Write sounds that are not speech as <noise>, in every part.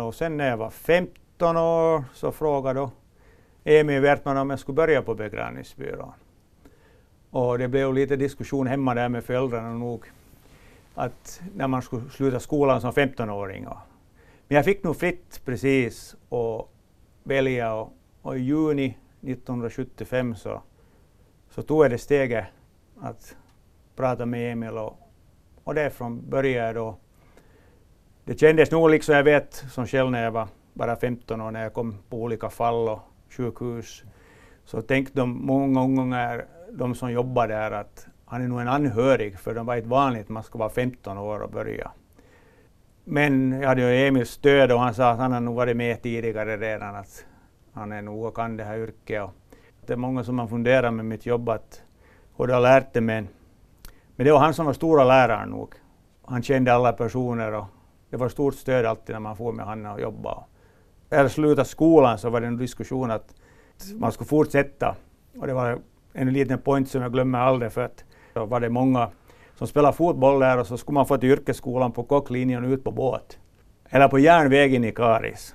Och sen när jag var 15 år så frågade då Emil Wertman om jag skulle börja på begravningsbyrån. Och det blev lite diskussion hemma där med föräldrarna nog att när man skulle sluta skolan som 15-åring. Men jag fick nog fritt precis att välja och, och i juni 1975 så, så tog jag det steget att prata med Emil och, och därifrån började jag då. Det kändes nog liksom, jag vet som själv när jag var bara 15 år när jag kom på olika fall och sjukhus, så tänkte de många gånger, de som jobbar där, att han är nog en anhörig, för de var inte vanligt att man ska vara 15 år och börja. Men jag hade ju Emils stöd och han sa att han har nog varit med tidigare redan, att han är nog och kan det här yrket. Och det är många som har funderat med mitt jobb att hur det har lärt det, men, men det var han som var stora läraren nog. Han kände alla personer och det var stort stöd alltid när man får med Hanna och jobba. När jag slutade skolan så var det en diskussion att man skulle fortsätta. Och det var en liten point som jag glömmer aldrig för att då var det många som spelade fotboll där och så skulle man få till yrkesskolan på kocklinjen och ut på båt. Eller på järnvägen i Karis.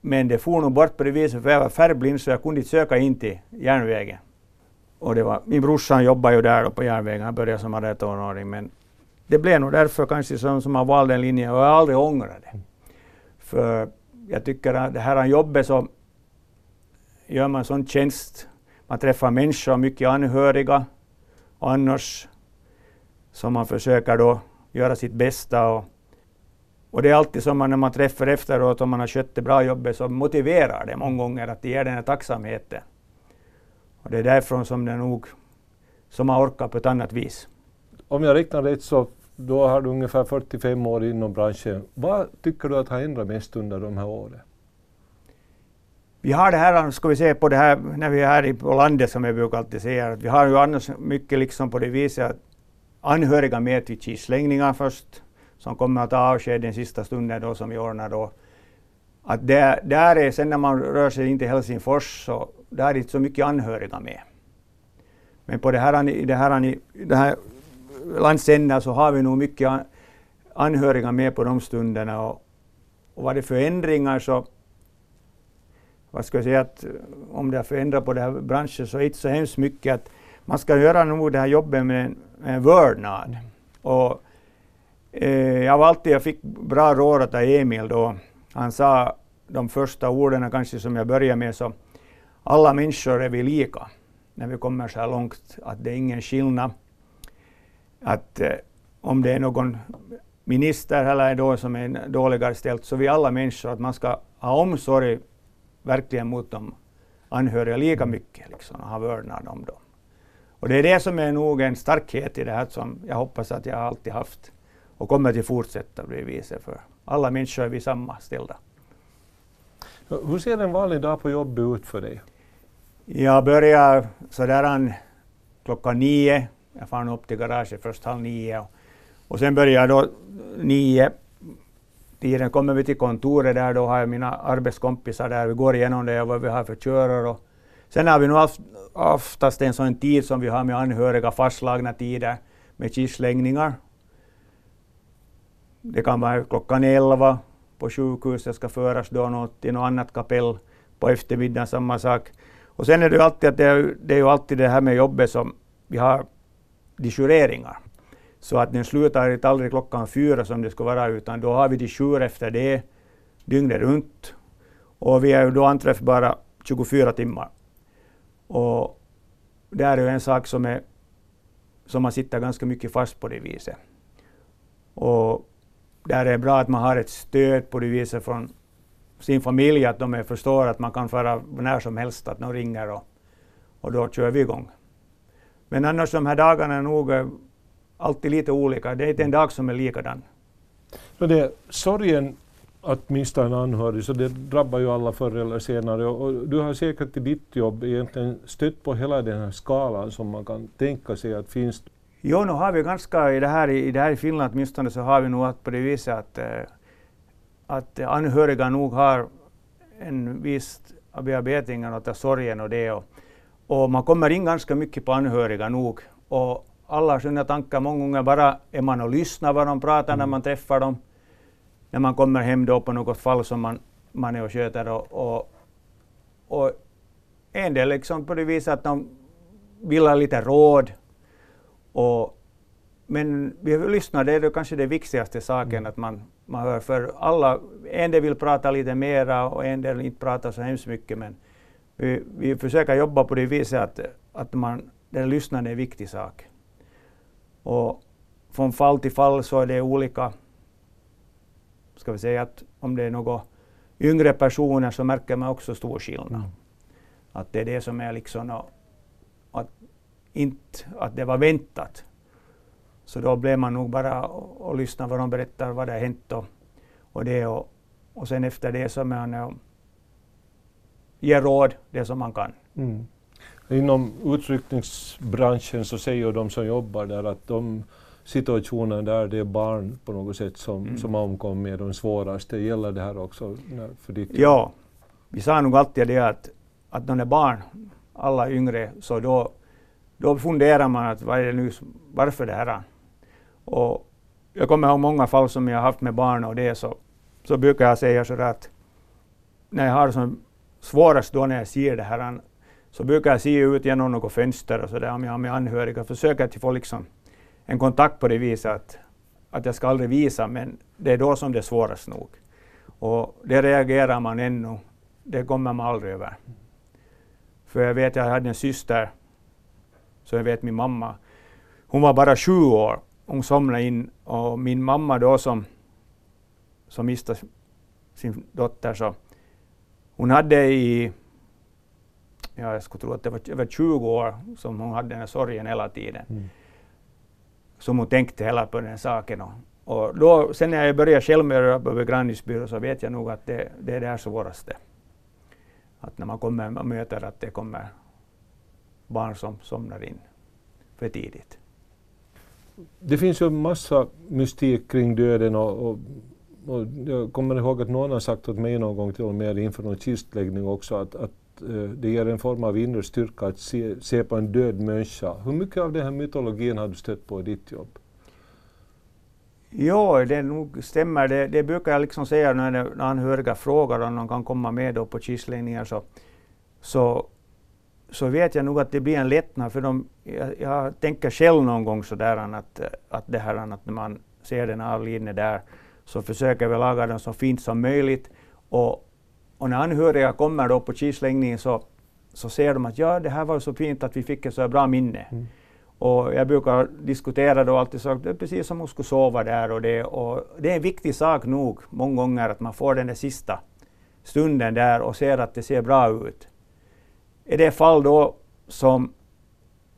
Men det for nog bort på det viset för jag var färgblind så jag kunde inte söka in till järnvägen. Och det var, min brorsa jobbade ju där på järnvägen, han började som 18-åring men det blev nog därför kanske som, som man valde den linjen och jag har aldrig ångrat det. För jag tycker att det här jobbet så gör man sån tjänst. Man träffar människor, mycket anhöriga annars som man försöker då göra sitt bästa. Och, och det är alltid som man, när man träffar efteråt, om man har skött det bra jobbet, så motiverar det många gånger att det ger den här tacksamheten. Och det är därifrån som det nog, som man orkar på ett annat vis. Om jag räknar rätt så då har du ungefär 45 år inom branschen. Vad tycker du att har ändrat mest under de här åren? Vi har det här, ska vi se på det här, när vi är här på landet som jag brukar alltid säga, att vi har ju annars mycket liksom på det viset att anhöriga med till kisslängningar först, som kommer att ta avsked den sista stunden då som vi ordnar då. Att det, där är, sen när man rör sig in till Helsingfors så där är det inte så mycket anhöriga med. Men på det här, det här, det här landsändar så har vi nog mycket anhöriga med på de stunderna. Och, och vad det för ändringar så vad ska jag säga, att om det har förändrat på den här branschen så är det inte så hemskt mycket. att Man ska göra nog det här jobbet med en, med en vördnad. Och, eh, jag var alltid, jag fick bra råd av Emil då. Han sa de första orden kanske som jag började med så alla människor är vi lika när vi kommer så här långt, att det är ingen skillnad. Att eh, om det är någon minister eller då som är dåligare ställt så vi alla människor, att man ska ha omsorg verkligen mot de anhöriga lika mycket liksom, och ha vördnad om dem. Och det är det som är nog en starkhet i det här som jag hoppas att jag alltid haft och kommer att fortsätta bli viset för alla människor är vi samma ställda. Hur ser en vanlig dag på jobbet ut för dig? Jag börjar sådär klockan nio. Jag far upp till garaget först halv nio och, och sen börjar då nio tiden kommer vi till kontoret där, då har jag mina arbetskompisar där, vi går igenom det och vad vi har för körare. Och sen har vi nog oftast en sån tid som vi har med anhöriga fastslagna tider med kistläggningar. Det kan vara klockan elva på sjukhuset, ska föras då något till något annat kapell på eftermiddagen, samma sak. Och sen är det ju alltid att det är, det är ju alltid det här med jobbet som vi har disjureringar. Så att den slutar inte aldrig klockan fyra som det ska vara, utan då har vi till efter det, dygnet runt. Och vi är ju då anträffbara 24 timmar. Och det är ju en sak som, är, som man sitter ganska mycket fast på det viset. Och där är det bra att man har ett stöd på det viset från sin familj, att de förstår att man kan fara när som helst, att de ringer och, och då kör vi igång. Men annars de här dagarna är nog alltid lite olika. Det är inte en dag som är likadan. Så det, sorgen att mista en anhörig, så det drabbar ju alla förr eller senare. Och du har säkert i ditt jobb egentligen stött på hela den här skalan som man kan tänka sig att finns. Jo, nu har vi ganska i det här i, det här i Finland åtminstone så har vi nog på det viset att, eh, att anhöriga nog har en viss bearbetning av sorgen och det. Och, och man kommer in ganska mycket på anhöriga nog. Och alla sina tankar många gånger bara är man och lyssnar vad de pratar mm. när man träffar dem. när man kommer hem då på något fall som man, man är och sköter. Och, och, och en del liksom på det viset att de vill ha lite råd. Och, men vi lyssnar, det är då kanske det viktigaste saken mm. att man, man hör. För alla, en del vill prata lite mera och en del inte prata så hemskt mycket. Men vi, vi försöker jobba på det viset att, att man, den lyssnande är en viktig sak. Och från fall till fall så är det olika. Ska vi säga att om det är några yngre personer så märker man också stor skillnad. Mm. Att det är det som är liksom att, inte, att det var väntat. Så då blev man nog bara och, och lyssna vad de berättar vad det har hänt och, och det och, och sen efter det så man ger råd det som man kan. Mm. Inom utryckningsbranschen så säger de som jobbar där att de situationer där det är barn på något sätt som, mm. som omkommer de svåraste. Gäller det här också för ditt Ja, vi sa nog alltid det att, att när det är barn, alla yngre, så då, då funderar man att vad är det nu, varför det här? Och jag kommer ihåg många fall som jag haft med barn och det så, så brukar jag säga så att när jag har som svårast då när jag ser det här. Så brukar jag se ut genom något fönster och så där om jag har med anhöriga, försöker att få liksom en kontakt på det viset att, att jag ska aldrig visa, men det är då som det är svårast nog. Och det reagerar man ännu, det kommer man aldrig över. För jag vet, jag hade en syster, så jag vet min mamma, hon var bara sju år, hon somnade in och min mamma då som, som miste sin dotter, så hon hade i, ja, jag skulle tro att det var över 20 år som hon hade den här sorgen hela tiden. Mm som hon tänkte hela på den saken. Och, och då, sen när jag började själv med på begravningsbyrå så vet jag nog att det, det är det svåraste. Att när man kommer och möter att det kommer barn som somnar in för tidigt. Det finns ju massa mystik kring döden och, och, och jag kommer ihåg att någon har sagt åt mig någon gång till och med inför någon kistläggning också att, att eh, det ger en form av inre styrka att se, se, på en död människa. Hur mycket av den här mytologin har du stött på i ditt jobb? Jo, det nog stämmer. Det, det brukar jag liksom säga när, när anhöriga frågar om de kan komma med då på kistläggningar så, så, så vet jag nog att det blir en lättnad för de, jag, jag tänker själv någon gång sådär att, att det här att när man ser den avlidne där så försöker vi laga den så fint som möjligt och och när anhöriga kommer då på kisläggningen så, så ser de att ja, det här var så fint att vi fick ett så bra minne. Mm. Och jag brukar diskutera då alltid så att det är precis som hon skulle sova där och det. Och det är en viktig sak nog många gånger att man får den där sista stunden där och ser att det ser bra ut. I det fall då som,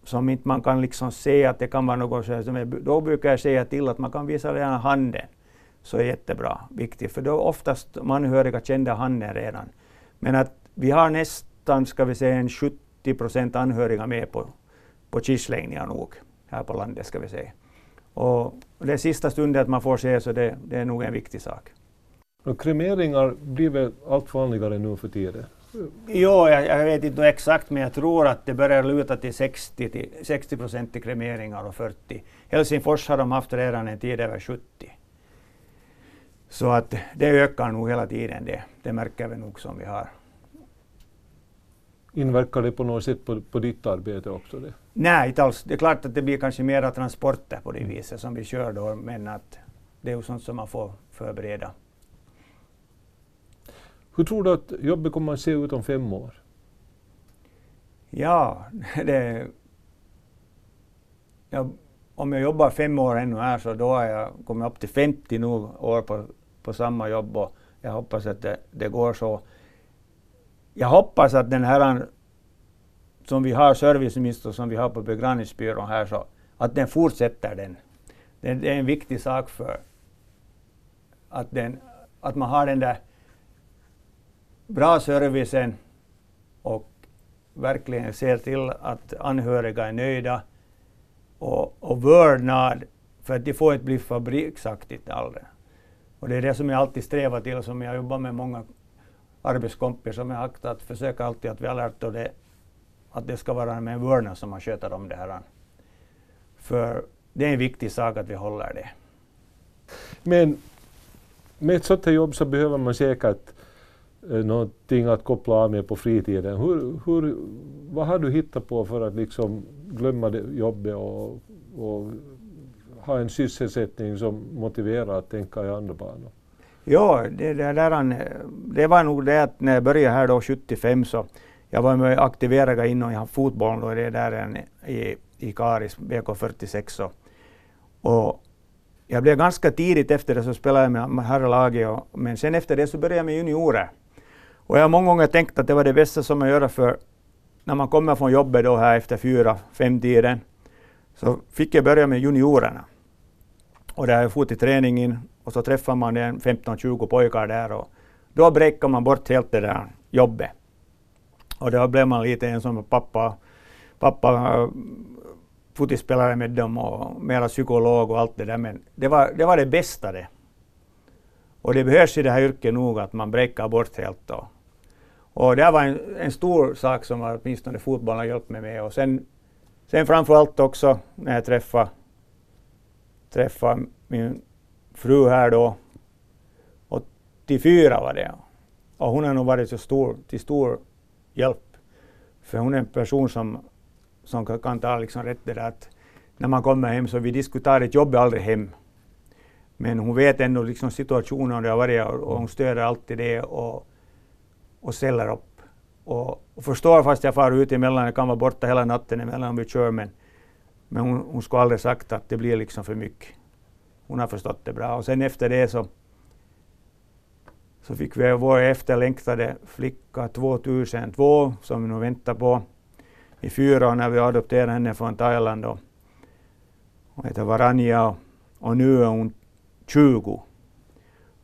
som inte man kan liksom se att det kan vara något så här, då brukar jag säga till att man kan visa gärna handen så är jättebra, viktigt, för då oftast de anhöriga kände handen redan. Men att vi har nästan, ska vi säga, en 70 procent anhöriga med på, på kistläggningar nog, här på landet ska vi säga. Och det sista stunden att man får se, så det, det är nog en viktig sak. Och kremeringar blir väl allt vanligare nu för tiden? Jo, jag, jag, vet inte exakt, men jag tror att det börjar luta till 60, till 60 procent i kremeringar och 40. Helsingfors har de haft redan en tid över 70. Så att det ökar nog hela tiden, det, det märker vi nog som vi har. Inverkar det på något sätt på, på ditt arbete också? Det? Nej, inte alls. Det är klart att det blir kanske mera transporter på det mm. viset som vi kör då, men att det är ju sånt som man får förbereda. Hur tror du att jobbet kommer att se ut om fem år? Ja, <laughs> det... Ja, om jag jobbar fem år ännu här så då har jag kommit upp till 50 nu år på på samma jobb och jag hoppas att det, det går så. Jag hoppas att den här som vi har, serviceminister som vi har på begravningsbyrån här, så att den fortsätter den. Det, det är en viktig sak för att, den, att man har den där bra servicen och verkligen ser till att anhöriga är nöjda och, och vördnad, för att det får inte bli fabriksaktigt alldeles. Och det är det som jag alltid strävar till, som jag jobbar med många arbetskompisar som jag aktar att försöka alltid att vi har lärt det, att det ska vara med vördnad som man sköter om det här. För det är en viktig sak att vi håller det. Men med ett sånt här jobb så behöver man säkert eh, någonting att koppla av med på fritiden. Hur, hur, vad har du hittat på för att liksom glömma det jobbet och, och ha en sysselsättning som motiverar att tänka i andra banor? Ja, det, det, där, det var nog det att när jag började här då 75 så jag var med aktiverad inom fotbollen då, det där i, i Karis, BK46. Och, och jag blev ganska tidigt efter det så spelade jag med herrlaget, men sen efter det så började jag med juniorer. Och jag har många gånger tänkt att det var det bästa som man gör för när man kommer från jobbet då här efter fyra, fem tiden så fick jag börja med juniorerna. Och där jag for till träningen och så träffar man 15-20 pojkar där och då bräcker man bort helt det där jobbet. Och då blev man lite en som pappa, pappa eh, fotbollsspelare med dem och mera psykolog och allt det där. Men det var det, var det bästa det. Och det behövs i det här yrket nog att man bräcker bort helt. Då. Och det var en, en stor sak som åtminstone fotbollen har hjälpt mig med. Och sen, sen framför allt också när jag träffade, träffade min fru här då. 84 var det. Och hon har nog varit så stor, till stor hjälp. För hon är en person som, som kan ta liksom rätt det där att när man kommer hem så vi diskuterar ett jobb är aldrig hem. Men hon vet ändå liksom situationen det har varit och hon stöder alltid det och, och ställer upp. Och, och förstår fast jag far ut emellan, jag kan vara borta hela natten emellan vi kör men, men hon, hon skulle aldrig sagt att det blir liksom för mycket. Hon har förstått det bra och sen efter det så så fick vi vår efterlängtade flicka 2002 som vi nu väntar på i fyra år när vi adopterade henne från Thailand. Och hon heter Varanja och nu är hon 20.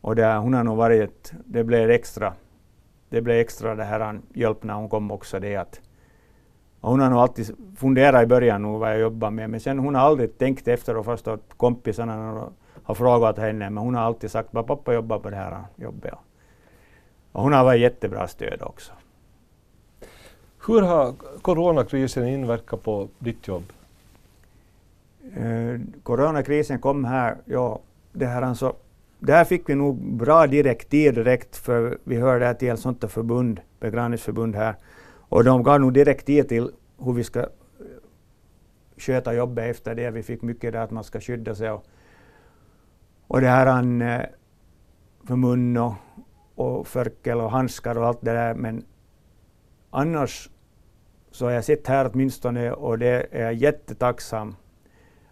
Och där, hon har nog varit, det blev extra, det blev extra det här hjälp när hon kom också det att hon har nog alltid funderat i början nog vad jag jobbar med, men sen hon har aldrig tänkt efter och först att kompisarna har frågat henne, men hon har alltid sagt att pappa jobbar på det här jobbet. Och hon har varit jättebra stöd också. Hur har coronakrisen inverkat på ditt jobb? Eh, coronakrisen kom här, ja, det här alltså, där fick vi nog bra direktiv direkt för vi hörde till ett sånt förbund, begravningsförbund här. Och de gav nog direktiv till hur vi ska eh, sköta jobbet efter det. Vi fick mycket där att man ska skydda sig och, och det här han, eh, för mun och, och förkel och handskar och allt det där. Men annars så har jag sett här åtminstone och det är jag jättetacksam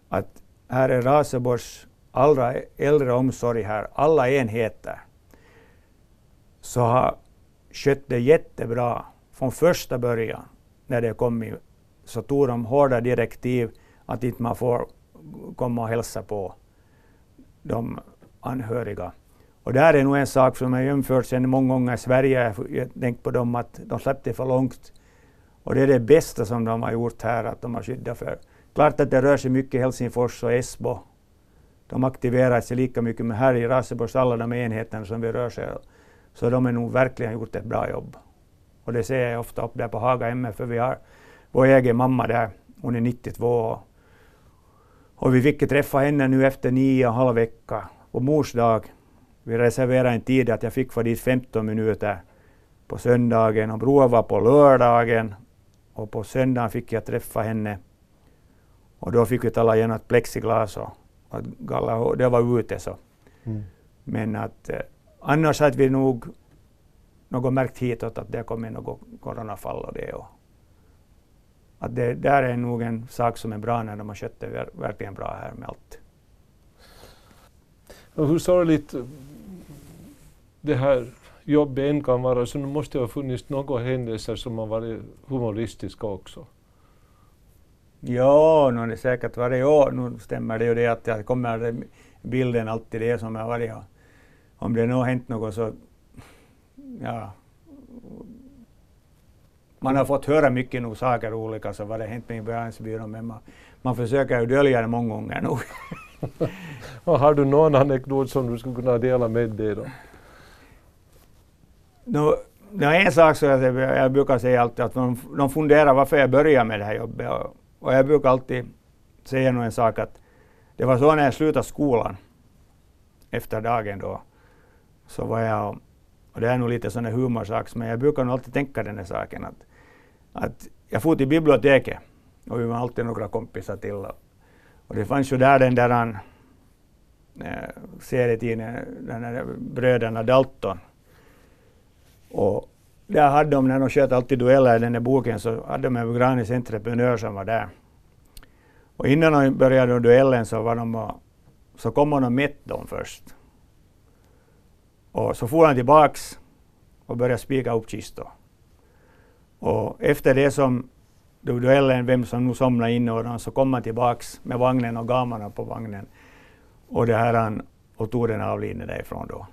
att här är Raseborgs allra äldreomsorg här, alla enheter, så har skött det jättebra från första början när det kom i, så tog de hårda direktiv att inte man får komma och hälsa på de anhöriga. Och det är nog en sak som jag jämfört sedan många gånger i Sverige. Jag tänkt på dem att de släppte för långt. Och det är det bästa som de har gjort här, att de har skyddat för. Klart att det rör sig mycket i Helsingfors och Esbo. De aktiverar sig lika mycket, men här i Raseborgs alla de enheterna som vi rör sig så de har nog verkligen gjort ett bra jobb. Och det ser jag ofta upp där på Haga MF, för vi har vår egen mamma där, hon är 92 och, och vi fick träffa henne nu efter nio och en halv vecka. På mors dag vi reserverade en tid att jag fick få dit 15 minuter. På söndagen och Broa var på lördagen. Och på söndagen fick jag träffa henne. Och då fick vi tala genom ett plexiglas och, och galla, det var ute så. Mm. Men att eh, annars hade vi nog något märkt hitåt att det kommit något coronafall och det. Och att det där är nog en sak som är bra när de har skött det verkligen bra här med allt. Och hur sorgligt det här jobbet än kan vara, så nu måste det ha funnits några händelser som har varit humoristiska också. Ja, nu det säkert varje år. Nu stämmer det ju det att jag kommer bilden alltid det som har varit. Om det nu har hänt något så, ja. Man har fått höra mycket nog saker olika, så vad det hänt med i begravningsbyrån, men man, man försöker ju dölja det många gånger nog. <laughs> har du någon anekdot som du skulle kunna dela med dig då? No, det är en sak som jag, jag brukar säga alltid att de, de funderar varför jag börjar med det här jobbet. Och, och jag brukar alltid säga en sak att det var så när jag slutade skolan efter dagen då. så var jag, och det är nog lite sån humorsak, men jag brukar nog alltid tänka den här saken att, att jag for till biblioteket och vi var alltid några kompisar till. Och det fanns ju där den där äh, serietidningen, den där bröderna Dalton. Och där hade de, när de sköt alltid dueller i den där boken, så hade de en granis entreprenör som var där. Och innan de började duellen så, var de, så kom han och mätte dem först. Och så for han tillbaks och började spika upp kistor. Och efter det som duellen, vem som nu somnade in och så kom han tillbaks med vagnen och gamarna på vagnen. Och det här han, och tog den avlidne därifrån då.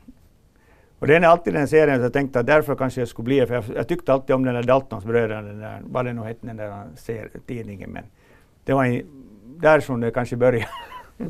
Och den är alltid den serien som jag tänkte att därför kanske jag skulle bli för jag, jag tyckte alltid om den där Daltons bröderna, den där, vad det nu hette den där tidningen, men det var i, där som det kanske började. <laughs>